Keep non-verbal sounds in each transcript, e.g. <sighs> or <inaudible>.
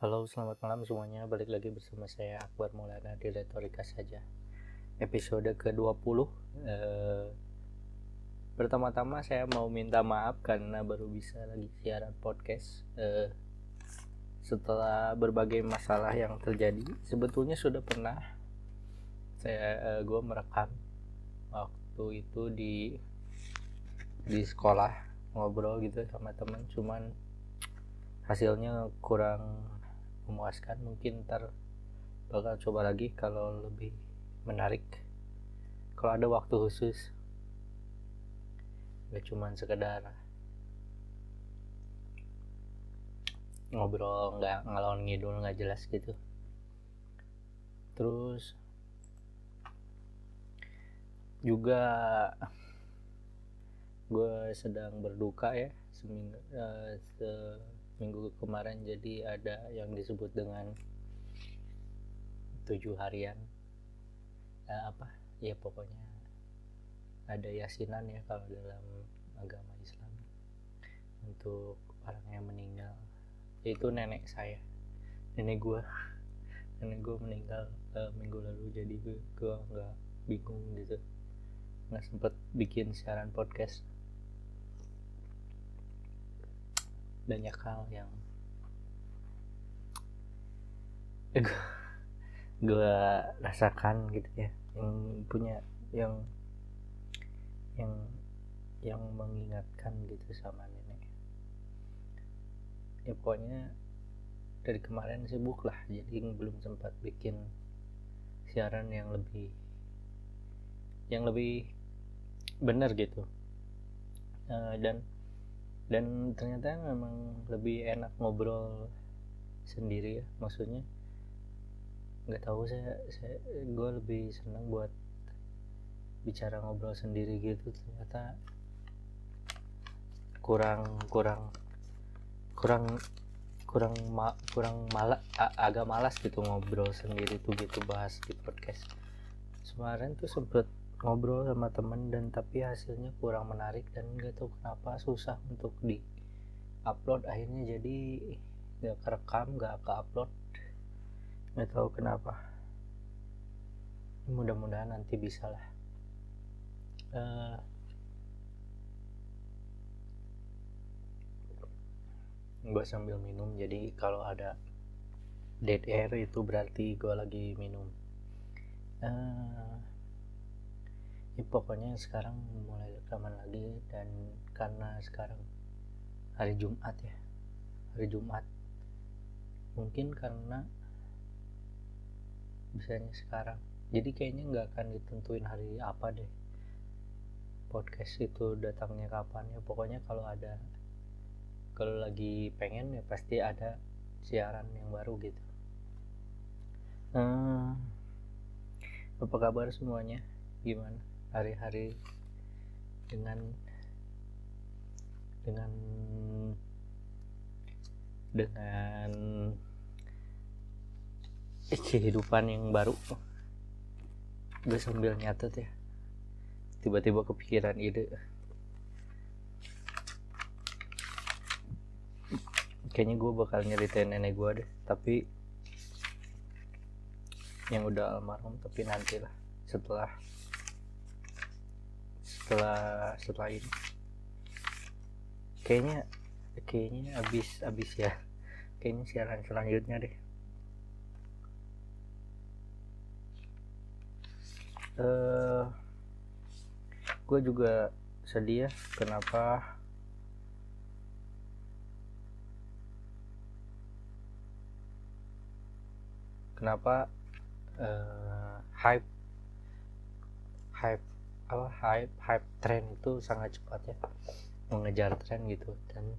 Halo, selamat malam semuanya. Balik lagi bersama saya Akbar Maulana di Retorika saja. Episode ke-20. Eh, pertama-tama saya mau minta maaf karena baru bisa lagi siaran podcast. Eh, setelah berbagai masalah yang terjadi, sebetulnya sudah pernah saya eh, gue merekam waktu itu di di sekolah ngobrol gitu sama teman cuman hasilnya kurang memuaskan mungkin ntar bakal coba lagi kalau lebih menarik. Kalau ada waktu khusus. Gak cuman sekedar ngobrol nggak ngalon ngidul nggak jelas gitu. Terus juga gue sedang berduka ya seminggu uh, seminggu kemarin jadi ada yang disebut dengan tujuh harian. Uh, apa? Ya pokoknya ada yasinan ya kalau dalam agama Islam untuk orang yang meninggal. Yaitu nenek saya. Nenek gue <laughs> nenek gue meninggal uh, minggu lalu. Jadi gue nggak bingung gitu. Nggak sempet bikin siaran podcast banyak hal yang <laughs> gue rasakan gitu ya. Yang punya yang yang yang mengingatkan gitu sama nenek. Ya pokoknya dari kemarin sibuk lah jadi belum sempat bikin siaran yang lebih yang lebih benar gitu. Uh, dan dan ternyata memang lebih enak ngobrol sendiri ya maksudnya. Nggak tahu saya saya gue lebih senang buat bicara ngobrol sendiri gitu. Ternyata kurang kurang kurang kurang ma kurang malah agak malas gitu ngobrol sendiri tuh gitu bahas di podcast. Kemarin tuh sempet ngobrol sama temen dan tapi hasilnya kurang menarik dan nggak tahu kenapa susah untuk di upload. Akhirnya jadi nggak kerekam nggak ke upload nggak tahu kenapa. Mudah-mudahan nanti bisa lah. Uh, eh, gue sambil minum jadi kalau ada dead air itu berarti gue lagi minum. Uh, ya pokoknya sekarang mulai rekaman lagi dan karena sekarang hari Jumat ya hari Jumat. Mungkin karena misalnya sekarang. Jadi kayaknya nggak akan ditentuin hari apa deh. Podcast itu datangnya kapan ya. Pokoknya kalau ada kalau lagi pengen ya pasti ada siaran yang baru gitu. Hmm, apa kabar semuanya? Gimana hari-hari dengan dengan dengan kehidupan yang baru. Gue sambil nyatet ya. Tiba-tiba kepikiran ide. Kayaknya gue bakal nyeritain nenek gue deh tapi yang udah almarhum tapi nantilah setelah setelah setelah ini. Kayaknya kayaknya abis abis ya. Kayaknya siaran selanjutnya deh. Uh, gue juga sedih ya. Kenapa? Kenapa uh, hype? Hype apa hype hype tren itu sangat cepat ya. Mengejar tren gitu dan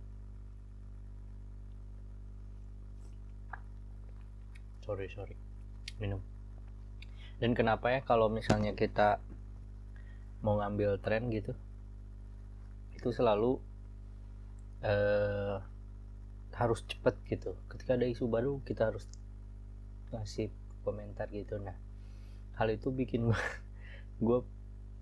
sorry sorry. Minum. Dan kenapa ya kalau misalnya kita mau ngambil tren gitu itu selalu uh, harus cepet gitu. Ketika ada isu baru kita harus ngasih komentar gitu. Nah hal itu bikin <laughs> gue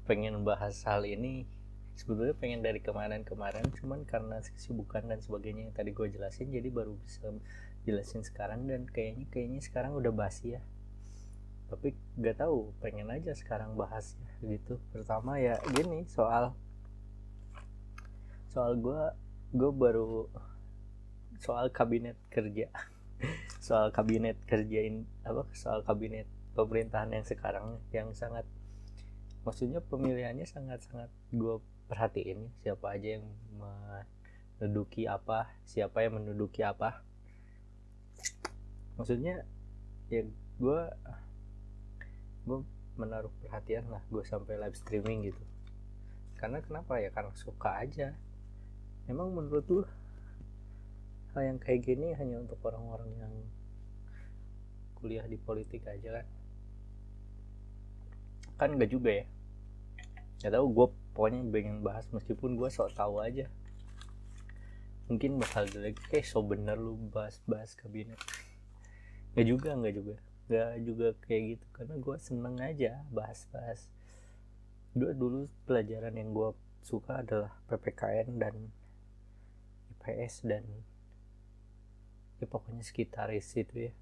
pengen bahas hal ini sebetulnya pengen dari kemarin-kemarin cuman karena kesibukan dan sebagainya yang tadi gue jelasin jadi baru bisa jelasin sekarang dan kayaknya kayaknya sekarang udah basi ya. Tapi gak tahu pengen aja sekarang bahas gitu. Pertama ya gini soal soal gue gue baru soal kabinet kerja. <laughs> Soal kabinet kerjain apa soal kabinet pemerintahan yang sekarang yang sangat maksudnya pemilihannya sangat-sangat gue perhatiin siapa aja yang menduduki apa siapa yang menduduki apa. Maksudnya ya gue gue menaruh perhatian lah gue sampai live streaming gitu. Karena kenapa ya? Karena suka aja. Emang menurut lu hal yang kayak gini hanya untuk orang-orang yang kuliah di politik aja kan kan enggak juga ya. Nggak tahu gue pokoknya pengen bahas meskipun gue sok tahu aja. Mungkin bakal lagi kayak so bener lu bahas-bahas kabinet nggak juga nggak juga. Nggak juga kayak gitu karena gue seneng aja bahas-bahas dulu dulu pelajaran yang gue suka adalah PPKN dan IPS dan ya pokoknya sekitar itu ya.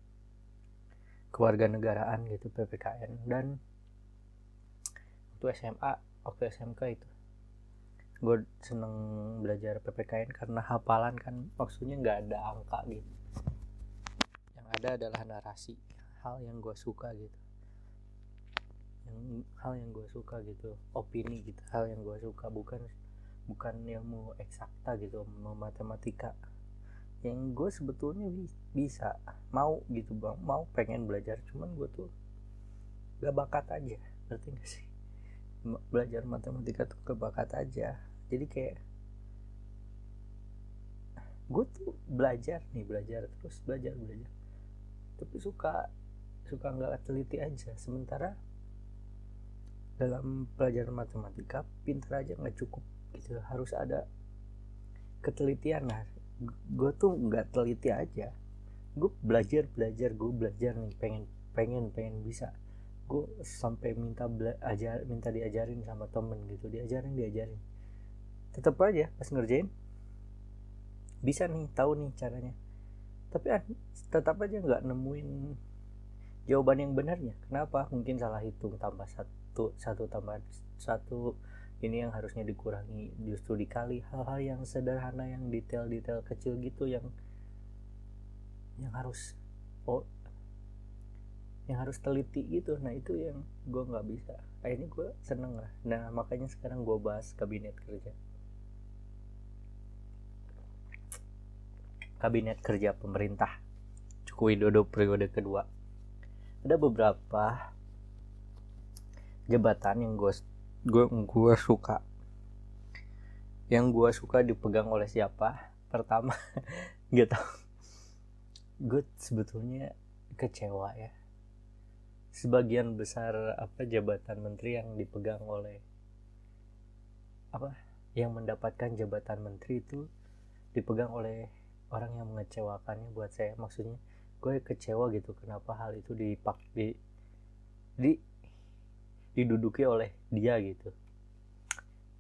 Keluarga negaraan gitu PPKN dan waktu SMA waktu SMK itu. Gue seneng belajar PPKN karena hafalan kan maksudnya nggak ada angka gitu. Yang ada adalah narasi hal yang gue suka gitu. Yang hal yang gue suka gitu opini gitu hal yang gue suka bukan bukan ilmu eksakta gitu mau matematika. Yang gue sebetulnya bisa mau gitu bang mau pengen belajar cuman gue tuh gak bakat aja ngerti gak sih belajar matematika tuh kebakat aja. Jadi kayak gue tuh belajar nih belajar terus belajar belajar. Tapi suka suka nggak teliti aja. Sementara dalam pelajaran matematika pintar aja nggak cukup gitu. Harus ada ketelitian nah gue tuh nggak teliti aja. Gue belajar belajar gue belajar nih. Pengen pengen pengen bisa gue sampai minta belajar minta diajarin sama temen gitu. Diajarin diajarin. Tetap aja pas ngerjain bisa nih tahu nih caranya. Tapi tetap aja nggak nemuin jawaban yang benarnya. Kenapa? Mungkin salah hitung tambah satu satu tambah satu. Ini yang harusnya dikurangi justru dikali hal-hal yang sederhana yang detail-detail kecil gitu yang yang harus oh yang harus teliti gitu. Nah itu yang gue nggak bisa. Akhirnya gue seneng lah. Nah makanya sekarang gue bahas kabinet kerja. Kabinet kerja pemerintah. Jokowi Dodo periode kedua. Ada beberapa jabatan yang gue gue gue suka. Yang gue suka dipegang oleh siapa? Pertama <laughs> gak tau gue sebetulnya kecewa ya sebagian besar apa jabatan menteri yang dipegang oleh apa yang mendapatkan jabatan menteri itu dipegang oleh orang yang mengecewakannya buat saya. Maksudnya gue kecewa gitu kenapa hal itu dipak di di diduduki oleh dia gitu.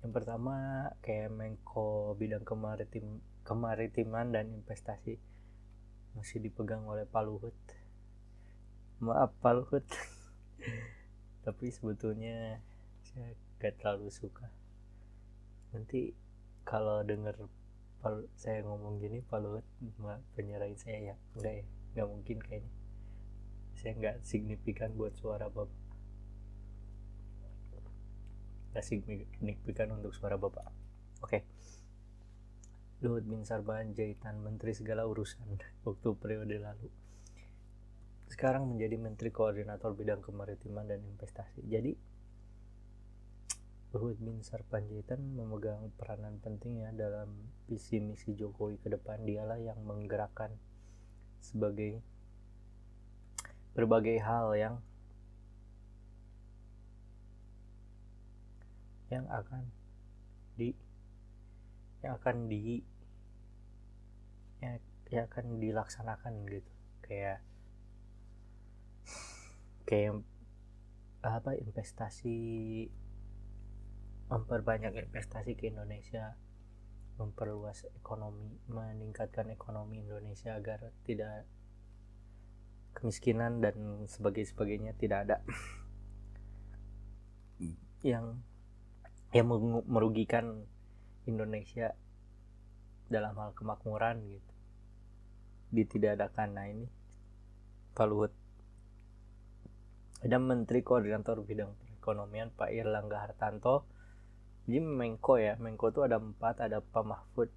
Yang pertama kayak Menko bidang kemaritim kemaritiman dan investasi masih dipegang oleh Pak Luhut maaf Pak Luhut <laughs> tapi sebetulnya saya gak terlalu suka. Nanti kalau denger saya ngomong gini Pak Luhut penyerahin saya ya. Enggak ya? Nggak mungkin kayaknya. Saya nggak signifikan buat suara bapak. Nggak signifikan untuk suara bapak. Oke. Okay. Luhut bin Sarbanjaitan menteri segala urusan <laughs> waktu periode lalu sekarang menjadi Menteri Koordinator Bidang Kemaritiman dan Investasi. Jadi Luhut bin Sarpanjaitan memegang peranan penting ya dalam visi misi Jokowi ke depan. Dialah yang menggerakkan sebagai berbagai hal yang yang akan di yang akan di yang, yang akan dilaksanakan gitu kayak kayak apa investasi memperbanyak investasi ke Indonesia memperluas ekonomi meningkatkan ekonomi Indonesia agar tidak kemiskinan dan sebagai sebagainya tidak ada. Yang yang merugikan Indonesia dalam hal kemakmuran gitu. Ditidakadakan nah ini Pak Luhut ada Menteri Koordinator Bidang Perekonomian Pak Irlangga Hartanto. Jadi Menko ya Menko itu ada empat ada Pak Mahfud.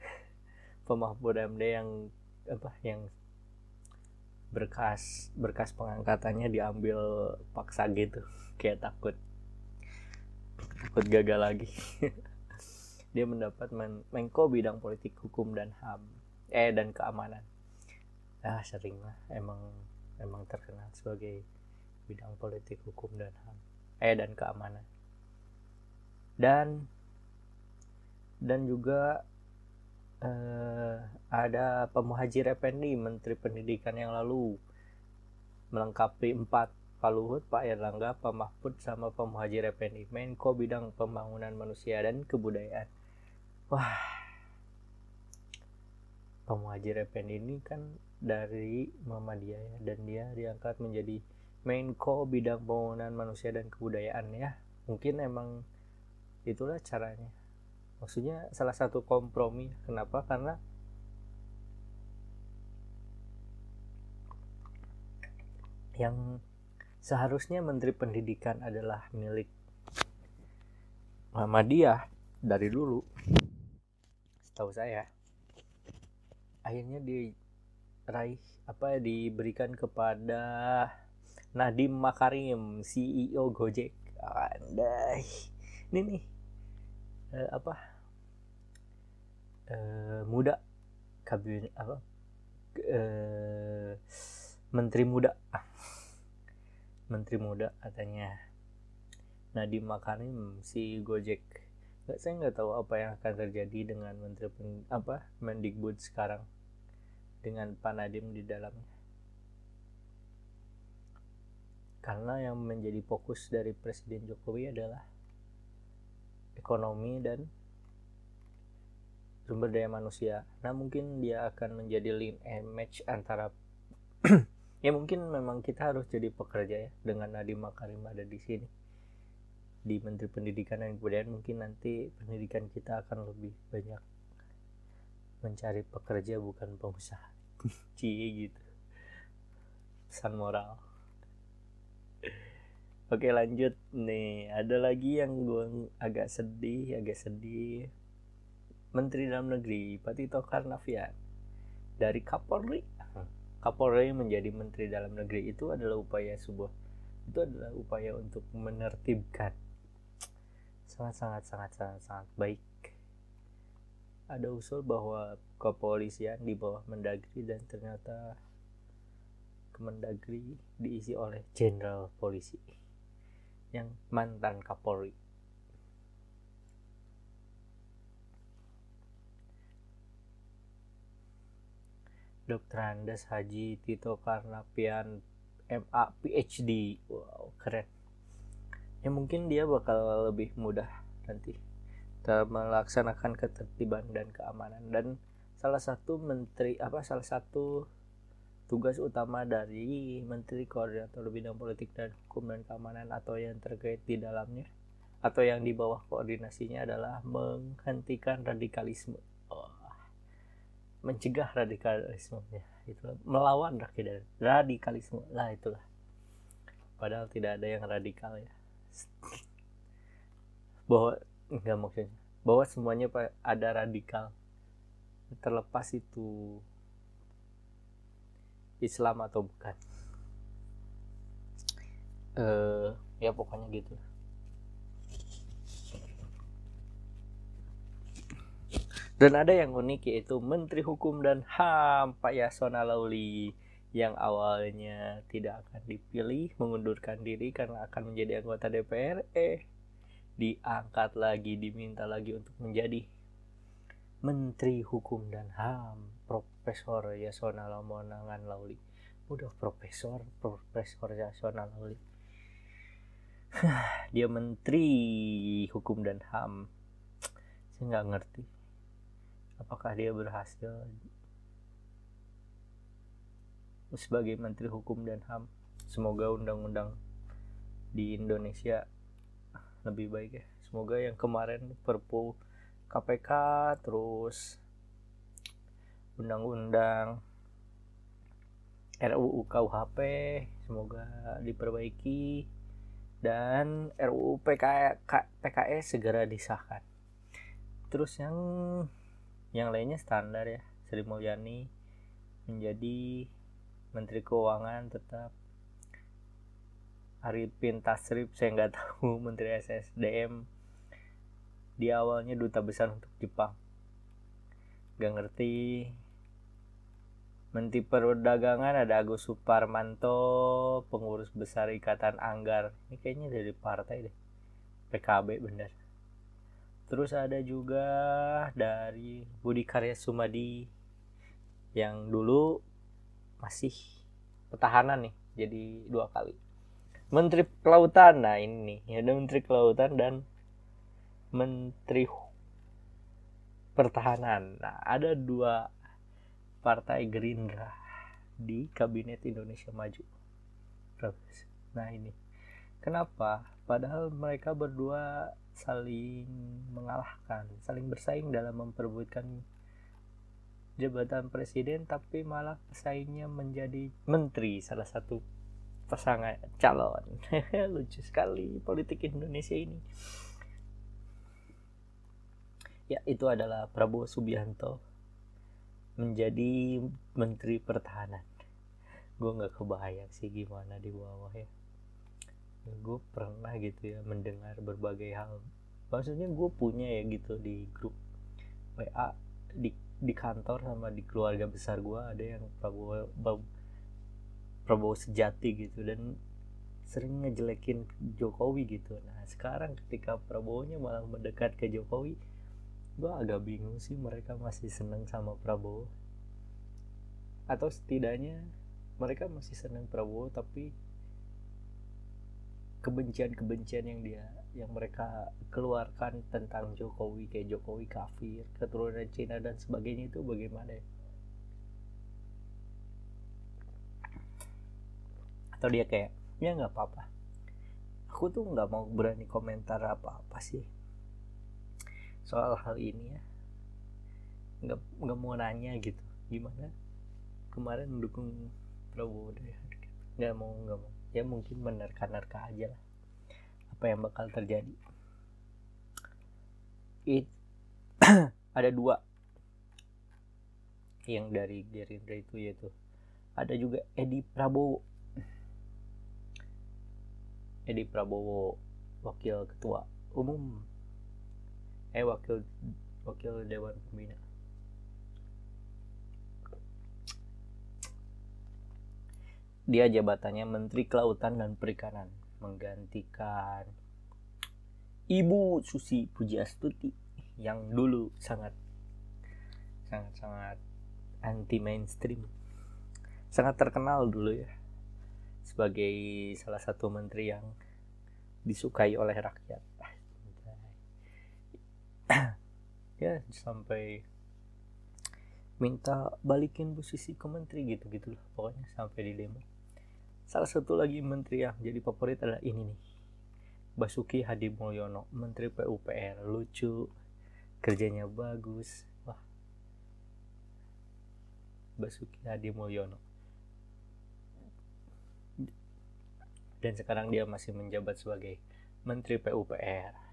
<laughs> Pak Mahfud MD yang apa yang berkas berkas pengangkatannya diambil paksa gitu. <laughs> Kayak takut. Takut gagal lagi. <laughs> Dia mendapat men Menko bidang politik hukum dan ham eh dan keamanan. Ah sering lah. Emang emang terkenal sebagai bidang politik hukum dan ham eh dan keamanan. Dan dan juga eh, ada pemuhajir Effendi Menteri Pendidikan yang lalu melengkapi empat Pak Luhut, Pak Erlangga, Pak Mahfud, sama Pak Muhajir Effendi Menko bidang pembangunan manusia dan kebudayaan. Wah. Pak Muhajir Effendi ini kan dari Muhammadiyah ya. Dan dia diangkat menjadi Menko bidang pembangunan manusia dan kebudayaan ya. Mungkin emang itulah caranya. Maksudnya salah satu kompromi. Kenapa? Karena yang seharusnya Menteri Pendidikan adalah milik Muhammadiyah dari dulu tahu saya akhirnya diraih apa diberikan kepada Nadim Makarim CEO Gojek. Andai ini nih eh, apa? Eh, muda. Kabinet apa? Eh, menteri muda. <laughs> Menteri muda katanya. Nadim Makarim si Gojek. Nggak saya nggak tahu apa yang akan terjadi dengan menteri apa Mendikbud sekarang dengan Pak Nadiem di dalamnya. Karena yang menjadi fokus dari Presiden Jokowi adalah ekonomi dan sumber daya manusia. Nah mungkin dia akan menjadi link and match antara <clears throat> ya mungkin memang kita harus jadi pekerja ya dengan Nadiem Makarim ada di sini. Di Menteri Pendidikan dan Kebudayaan mungkin nanti pendidikan kita akan lebih banyak mencari pekerja bukan pengusaha cie gitu. Pesan moral. Oke lanjut nih. Ada lagi yang gue agak sedih agak sedih. Menteri Dalam Negeri Pak Tito Karnavian dari Kapolri. Kapolri menjadi Menteri Dalam Negeri itu adalah upaya sebuah itu adalah upaya untuk menertibkan. Sangat sangat sangat sangat baik ada usul bahwa kepolisian di bawah Mendagri dan ternyata Kemendagri diisi oleh jenderal polisi yang mantan Kapolri. Dr. Andes Haji Tito Karnavian MA PhD. Wow, keren ya mungkin dia bakal lebih mudah nanti melaksanakan ketertiban dan keamanan. Dan salah satu menteri apa salah satu tugas utama dari menteri koordinator bidang politik dan hukum dan keamanan atau yang terkait di dalamnya atau yang di bawah koordinasinya adalah menghentikan radikalisme. Oh, mencegah radikalisme ya itu melawan radikalisme. Lah itulah. Padahal tidak ada yang radikal ya. Bahwa enggak maksudnya. Bahwa semuanya ada radikal. Terlepas itu Islam atau bukan. Uh, ya pokoknya gitu. Dan ada yang unik yaitu Menteri Hukum dan HAM Pak Yasona Lauli yang awalnya tidak akan dipilih mengundurkan diri karena akan menjadi anggota DPR eh diangkat lagi diminta lagi untuk menjadi Menteri Hukum dan HAM Profesor Yasona Lamonangan Lauli. Udah Profesor Profesor Yasona Lauli. <sighs> Dia Menteri Hukum dan HAM. Saya nggak ngerti. Apakah dia berhasil sebagai Menteri Hukum dan HAM? Semoga undang-undang di Indonesia lebih baik ya semoga yang kemarin Perpu KPK terus undang-undang RUU KUHP semoga diperbaiki dan RUU PKS, segera disahkan. Terus yang yang lainnya standar ya. Sri Mulyani menjadi Menteri Keuangan tetap Arifin Tasrif saya nggak tahu <laughs> Menteri SSDM di awalnya duta besar untuk Jepang gak ngerti Menteri Perdagangan ada Agus Suparmanto, pengurus besar Ikatan Anggar. Ini kayaknya dari partai deh. PKB bener. Terus ada juga dari Budi Karya Sumadi yang dulu masih pertahanan nih, jadi dua kali. Menteri Kelautan, nah ini nih, ada Menteri Kelautan dan Menteri Pertahanan. Nah, ada dua Partai Gerindra di Kabinet Indonesia Maju. Nah ini, kenapa? Padahal mereka berdua saling mengalahkan, saling bersaing dalam memperebutkan jabatan presiden, tapi malah pesaingnya menjadi menteri salah satu pasangan calon. <laughs> Lucu sekali politik Indonesia ini. Ya, itu adalah Prabowo Subianto menjadi menteri pertahanan gue nggak kebayang sih gimana di bawah ya gue pernah gitu ya mendengar berbagai hal maksudnya gue punya ya gitu di grup WA di di kantor sama di keluarga besar gue ada yang Prabowo Prabowo sejati gitu dan sering ngejelekin Jokowi gitu nah sekarang ketika Prabowo nya malah mendekat ke Jokowi gue agak bingung sih mereka masih seneng sama Prabowo atau setidaknya mereka masih seneng Prabowo tapi kebencian-kebencian yang dia yang mereka keluarkan tentang Jokowi kayak Jokowi kafir keturunan Cina dan sebagainya itu bagaimana ya? Atau dia kayak ya nggak apa-apa. Aku tuh nggak mau berani komentar apa-apa sih. Soal hal ini ya. Nggak nggak mau nanya gitu. Gimana? Kemarin mendukung Prabowo nggak mau nggak mau. Ya mungkin menerka-nerka aja lah. Apa yang bakal terjadi? It <clears throat> ada dua. Yang dari Gerindra itu yaitu ada juga Edi Prabowo Edi Prabowo wakil ketua umum. Eh wakil wakil dewan pembina. Dia jabatannya Menteri Kelautan dan Perikanan. Menggantikan Ibu Susi Pujiastuti yang dulu sangat sangat sangat anti mainstream. Sangat terkenal dulu ya sebagai salah satu menteri yang disukai oleh rakyat. <clears throat> Ya sampai minta balikin posisi ke menteri gitu gitu loh pokoknya sampai di demo salah satu lagi menteri yang jadi favorit adalah ini nih Basuki Hadi Mulyono menteri PUPR lucu kerjanya bagus. Wah. Basuki Hadi Mulyono dan sekarang dia masih menjabat sebagai menteri PUPR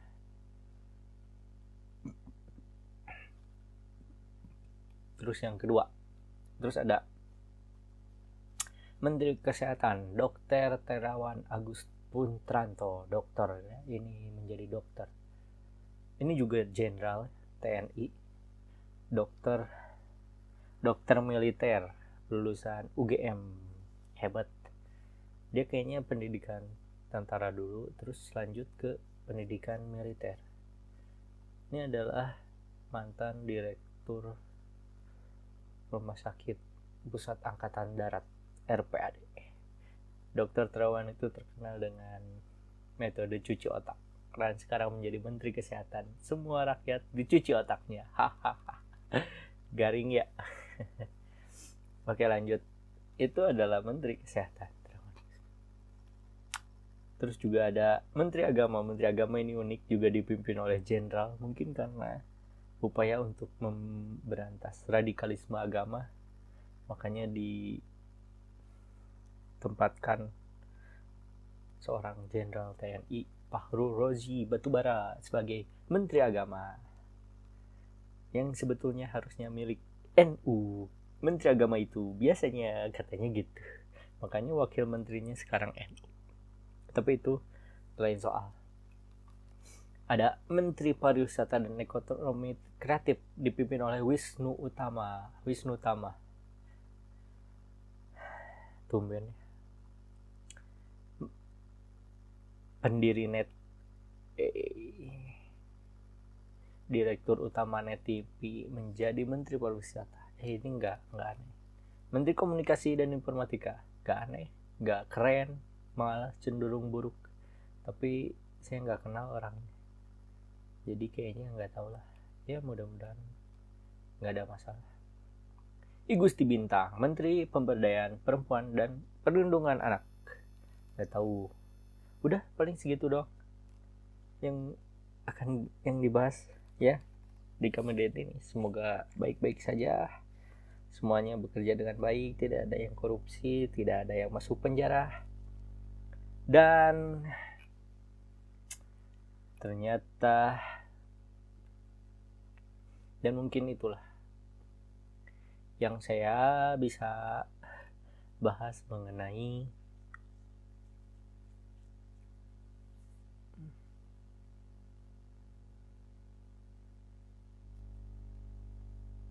terus yang kedua. Terus ada Menteri Kesehatan Dr. Terawan Agus Puntranto. Dokter ya. ini menjadi dokter. Ini juga jenderal TNI dokter dokter militer lulusan UGM hebat dia kayaknya pendidikan tentara dulu terus lanjut ke pendidikan militer. Ini adalah mantan direktur Rumah Sakit Pusat Angkatan Darat RPAD. Dokter Terawan itu terkenal dengan metode cuci otak. dan sekarang menjadi menteri kesehatan. Semua rakyat dicuci otaknya. Garing ya. <laughs> Oke lanjut. Itu adalah menteri kesehatan terus juga ada menteri agama. Menteri agama ini unik juga dipimpin oleh jenderal mungkin karena upaya untuk memberantas radikalisme agama. Makanya ditempatkan seorang jenderal TNI Fahru Rozi Batubara sebagai menteri agama yang sebetulnya harusnya milik NU menteri agama itu biasanya katanya gitu. Makanya wakil menterinya sekarang NU tapi itu lain soal. Ada Menteri Pariwisata dan Ekonomi Kreatif dipimpin oleh Wisnu Utama Wisnu Utama tumben. Pendiri net eh, direktur utama net TV menjadi menteri pariwisata. Eh, ini enggak enggak aneh. Menteri komunikasi dan informatika enggak aneh enggak keren malah cenderung buruk. Tapi saya nggak kenal orangnya. Jadi kayaknya nggak tahu lah. Ya mudah-mudahan nggak ada masalah. I Gusti Bintang Menteri Pemberdayaan Perempuan dan Perlindungan Anak. Nggak tahu. Udah paling segitu dong yang akan yang dibahas ya di Kamedet ini. Semoga baik-baik saja. Semuanya bekerja dengan baik tidak ada yang korupsi tidak ada yang masuk penjara dan ternyata dan mungkin itulah yang saya bisa bahas mengenai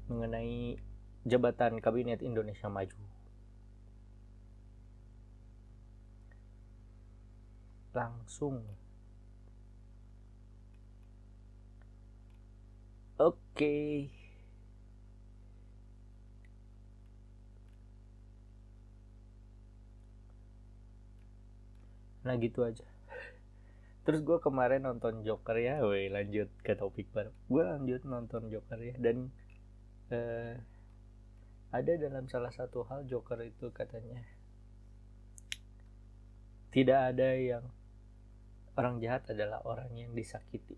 mengenai jabatan kabinet Indonesia Maju langsung. Oke. Okay. nah gitu aja. Terus gue kemarin nonton Joker ya woi lanjut ke topik baru. Gue lanjut nonton Joker ya dan uh, ada dalam salah satu hal Joker itu katanya tidak ada yang orang jahat adalah orang yang disakiti.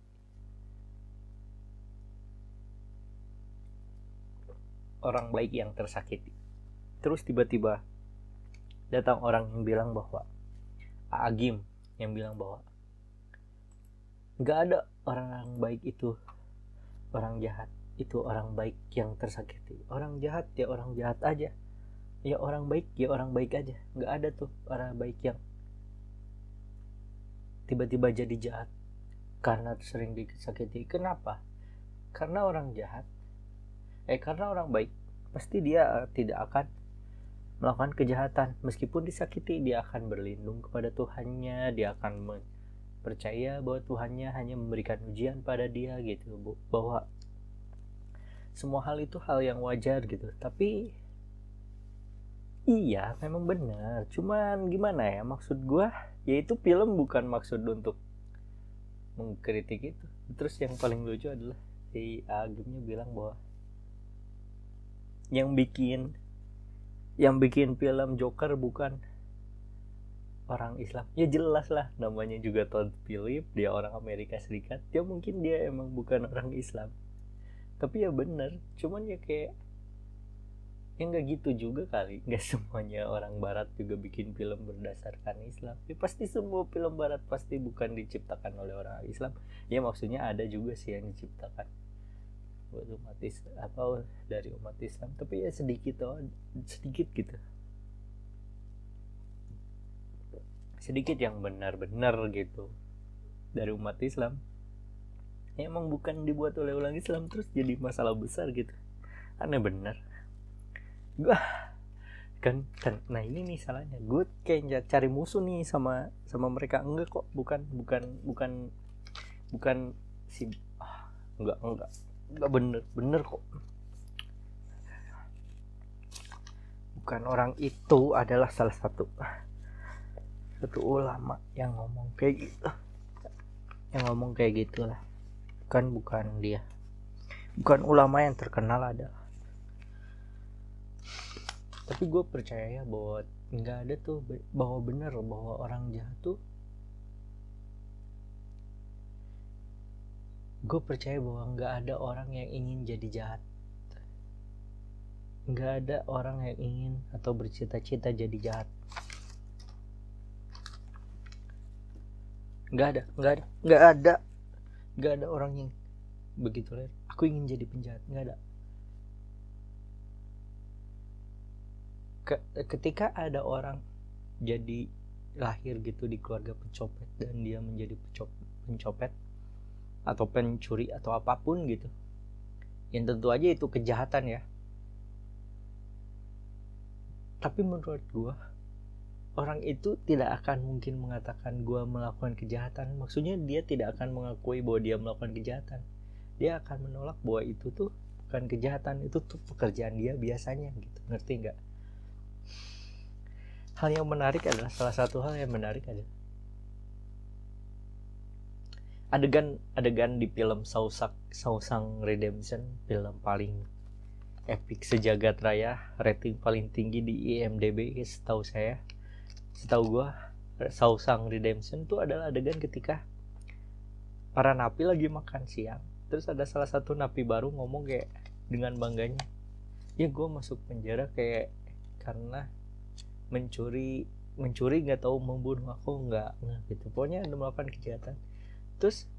Orang baik yang tersakiti. Terus tiba-tiba datang orang yang bilang bahwa Agim yang bilang bahwa nggak ada orang baik itu orang jahat itu orang baik yang tersakiti orang jahat ya orang jahat aja ya orang baik ya orang baik aja nggak ada tuh orang baik yang tiba-tiba jadi jahat karena sering disakiti. Kenapa? Karena orang jahat. Eh karena orang baik pasti dia uh, tidak akan melakukan kejahatan. Meskipun disakiti dia akan berlindung kepada Tuhannya dia akan percaya bahwa Tuhannya hanya memberikan ujian pada dia gitu bahwa semua hal itu hal yang wajar gitu. Tapi iya memang benar. Cuman gimana ya maksud gue yaitu film bukan maksud untuk mengkritik itu. Terus yang paling lucu adalah si Agimnya bilang bahwa yang bikin yang bikin film Joker bukan orang Islam. Ya jelas lah namanya juga Todd Phillips dia orang Amerika Serikat. Dia mungkin dia emang bukan orang Islam. Tapi ya bener cuman ya kayak ya nggak gitu juga kali. <laughs> Nggak semuanya orang barat juga bikin film berdasarkan Islam. Ya pasti semua film barat pasti bukan diciptakan oleh orang Islam. Ya maksudnya ada juga sih yang diciptakan buat umat Islam apa dari umat Islam. Tapi ya sedikit oh sedikit gitu. Sedikit yang benar-benar gitu dari umat Islam. Ya emang bukan dibuat oleh orang Islam terus jadi masalah besar gitu. Aneh benar gue kan kan. Nah ini nih salahnya. Gue kayak cari musuh nih sama sama mereka. Enggak kok bukan bukan bukan bukan si ah, enggak enggak. Enggak bener bener kok. Bukan orang itu adalah salah satu satu ulama yang ngomong kayak gitu. Yang ngomong kayak gitulah. Kan bukan dia. Bukan ulama yang terkenal ada tapi gue percaya bahwa nggak ada tuh bahwa bener bahwa orang jahat tuh gue percaya bahwa nggak ada orang yang ingin jadi jahat. Nggak ada orang yang ingin atau bercita-cita jadi jahat. Nggak ada nggak ada nggak ada. Nggak ada orang yang begitu lah aku ingin jadi penjahat nggak ada ketika ada orang jadi lahir gitu di keluarga pencopet dan dia menjadi pencopet atau pencuri atau apa pun gitu yang tentu aja itu kejahatan ya. Tapi menurut gue orang itu tidak akan mungkin mengatakan gue melakukan kejahatan. Maksudnya dia tidak akan mengakui bahwa dia melakukan kejahatan. Dia akan menolak bahwa itu tuh bukan kejahatan itu tuh pekerjaan dia biasanya gitu. Ngerti nggak hal yang menarik adalah salah satu hal yang menarik adalah adegan adegan di film Sausak Sausang Redemption film paling epic sejagat raya rating paling tinggi di IMDb setahu saya setahu gua Sausang Redemption itu adalah adegan ketika para napi lagi makan siang. Terus ada salah satu napi baru ngomong kayak dengan bangganya ya gue masuk penjara kayak karena mencuri mencuri nggak tahu membunuh aku nggak nah, gitu. Pokoknya ada melakukan kejahatan. Terus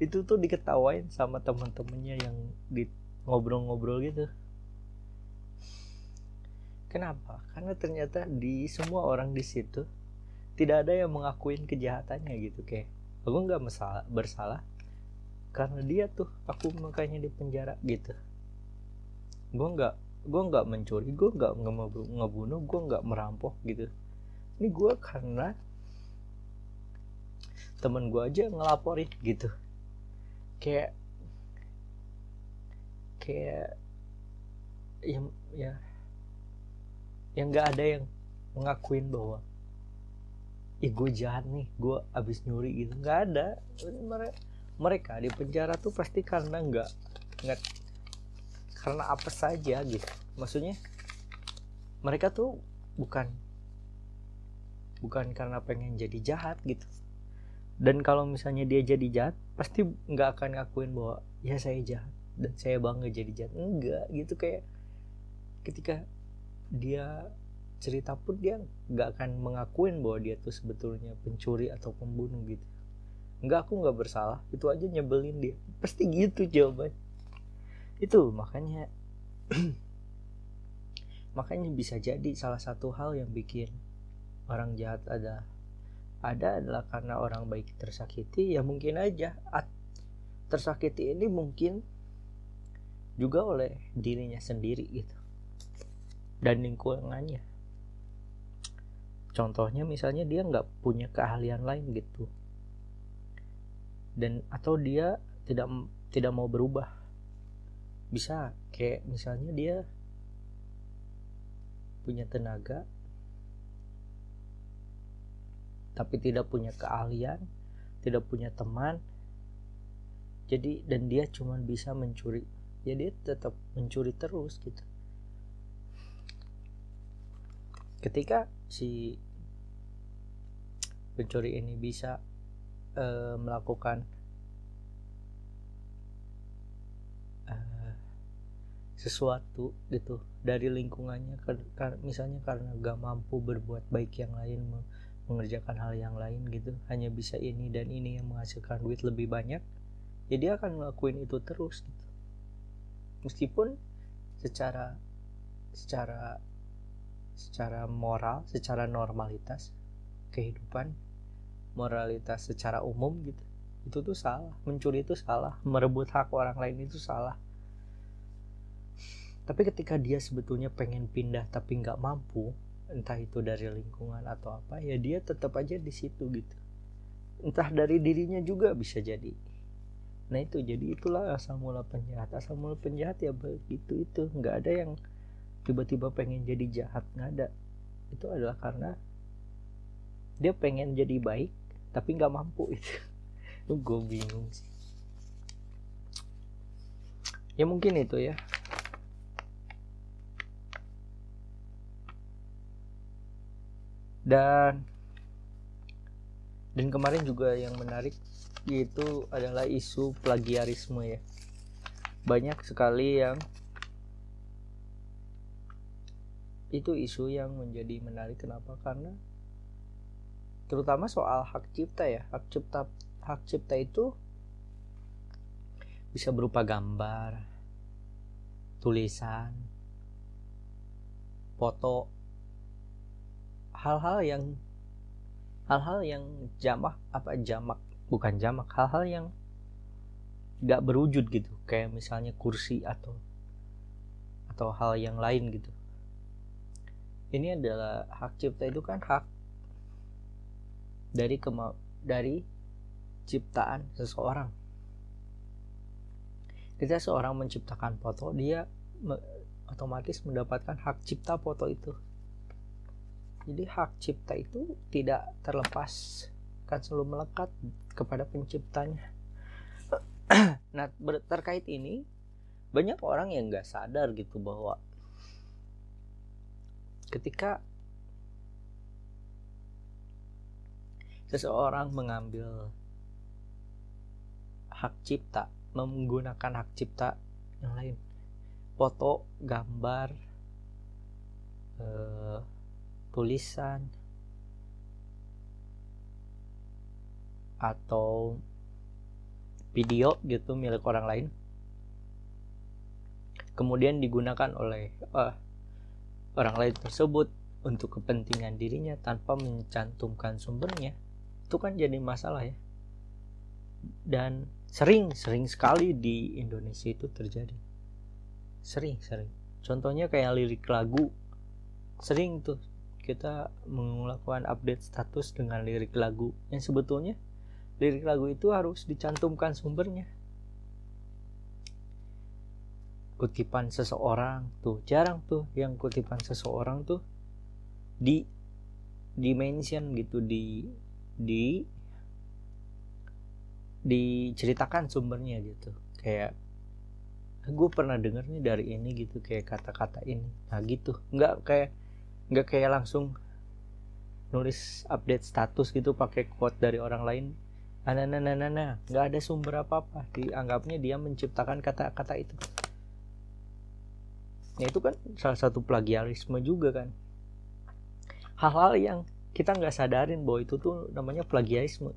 itu tuh diketawain sama teman-temannya yang di ngobrol-ngobrol gitu. Kenapa? Karena ternyata di semua orang di situ tidak ada yang mengakuin kejahatannya gitu kayak aku nggak masalah bersalah karena dia tuh aku makanya di penjara gitu. Gue nggak gue nggak mencuri gue nggak ngebunuh gue nggak merampok gitu. Ini gue karena temen gue aja ngelaporin gitu. Kayak kayak yang ya yang nggak ada yang mengakuin bahwa ih gue jahat nih gue abis nyuri gitu. Nggak ada. Mereka di penjara tuh pasti karena nggak nggak karena apa saja gitu. Maksudnya mereka tuh bukan bukan karena pengen jadi jahat gitu. Dan kalau misalnya dia jadi jahat pasti nggak akan ngakuin bahwa ya saya jahat dan saya bangga jadi jahat. Enggak gitu. Kayak ketika dia cerita pun dia nggak akan mengakuin bahwa dia tuh sebetulnya pencuri atau pembunuh gitu. Enggak aku nggak bersalah. Itu aja nyebelin dia. Pasti gitu jawabannya itu makanya. <clears throat> Makanya bisa jadi salah satu hal yang bikin orang jahat ada. Ada adalah karena orang baik tersakiti ya mungkin aja. Tersakiti ini mungkin juga oleh dirinya sendiri gitu. Dan lingkungannya. Contohnya misalnya dia nggak punya keahlian lain gitu. Dan atau dia tidak tidak mau berubah bisa kayak misalnya dia punya tenaga tapi tidak punya keahlian tidak punya teman jadi dan dia cuma bisa mencuri ya dia tetap mencuri terus gitu. Ketika si pencuri ini bisa e, melakukan sesuatu gitu dari lingkungannya misalnya karena gak mampu berbuat baik yang lain mengerjakan hal yang lain gitu hanya bisa ini dan ini yang menghasilkan duit lebih banyak ya akan ngelakuin itu terus gitu. Meskipun secara secara secara moral secara normalitas kehidupan moralitas secara umum gitu itu tuh salah. Mencuri itu salah merebut hak orang lain itu salah tapi ketika dia sebetulnya pengen pindah tapi nggak mampu entah itu dari lingkungan atau apa ya dia tetap aja di situ gitu. Entah dari dirinya juga bisa jadi. Nah itu. Jadi itulah asal mula penjahat. Asal mula penjahat ya begitu itu. Nggak ada yang tiba-tiba pengen jadi jahat nggak ada. Itu adalah karena dia pengen jadi baik tapi nggak mampu itu. <laughs> Gue bingung sih. Ya mungkin itu ya dan dan kemarin juga yang menarik yaitu adalah isu plagiarisme ya. Banyak sekali yang itu isu yang menjadi menarik. Kenapa? Karena terutama soal hak cipta ya. Hak cipta hak cipta itu bisa berupa gambar tulisan foto hal-hal yang hal-hal yang jamak apa jamak bukan jamak hal-hal yang nggak berwujud gitu. Kayak misalnya kursi atau atau hal yang lain gitu. Ini adalah hak cipta itu kan hak dari kema dari ciptaan seseorang. Ketika seorang menciptakan foto dia otomatis mendapatkan hak cipta foto itu jadi hak cipta itu tidak terlepas kan selalu melekat kepada penciptanya. <clears throat> Nah terkait ini banyak orang yang nggak sadar gitu bahwa ketika seseorang mengambil hak cipta menggunakan hak cipta yang lain foto gambar eh, tulisan atau video gitu milik orang lain. Kemudian digunakan oleh uh, orang lain tersebut untuk kepentingan dirinya tanpa mencantumkan sumbernya. Itu kan jadi masalah ya. Dan sering sering sekali di Indonesia itu terjadi. Sering sering. Contohnya kayak lirik lagu. Sering tuh kita melakukan update status dengan lirik lagu. Yang sebetulnya lirik lagu itu harus dicantumkan sumbernya. Kutipan seseorang tuh jarang tuh yang kutipan seseorang tuh di dimension gitu di di diceritakan sumbernya gitu. Kayak gue pernah denger nih dari ini gitu kayak kata-kata ini. Nah gitu. Nggak kayak nggak kayak langsung nulis update status gitu pakai quote dari orang lain. Nah nah nah nah nah nggak ada sumber apa apa dianggapnya dia menciptakan kata-kata itu. Ya itu kan salah satu plagiarisme juga kan. Hal-hal yang kita nggak sadarin bahwa itu tuh namanya plagiarisme.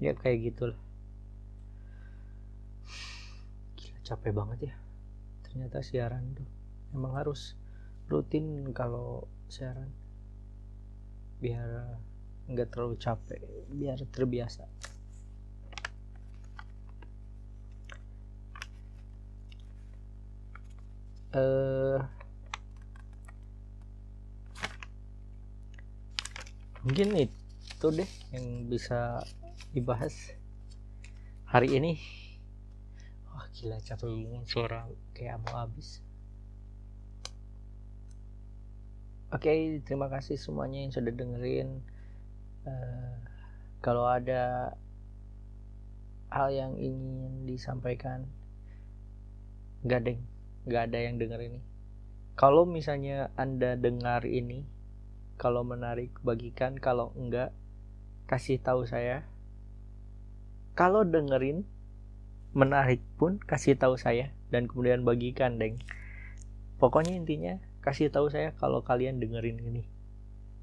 Ya kayak gitulah. Gila, capek banget ya. Ternyata siaran tuh emang harus rutin kalau siaran. Biar nggak terlalu capek biar terbiasa. Uh, mungkin itu deh yang bisa dibahas hari ini. Wah gila capek banget suara kayak mau habis oke okay, terima kasih semuanya yang sudah dengerin. Uh, kalau ada hal yang ingin disampaikan gak deng. Nggak ada yang denger ini. Kalau misalnya anda dengar ini kalau menarik bagikan. Kalau enggak kasih tahu saya. Kalau dengerin menarik pun kasih tahu saya. Dan kemudian bagikan deng. Pokoknya intinya kasih tahu saya kalau kalian dengerin ini.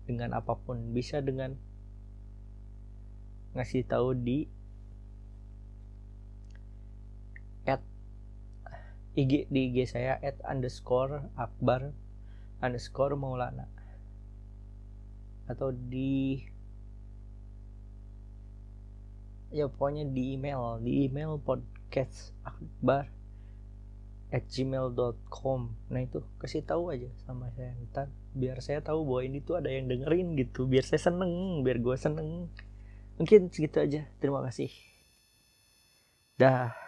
Dengan apa pun. Bisa dengan ngasih tahu di IG di IG saya at underscore akbar underscore maulana. Atau di ya pokoknya di email di email podcast akbar at gmail.com nah itu kasih tahu aja sama saya. Ntar biar saya tahu bahwa ini tuh ada yang dengerin gitu. Biar saya seneng biar gue seneng. Mungkin segitu aja. Terima kasih. Dah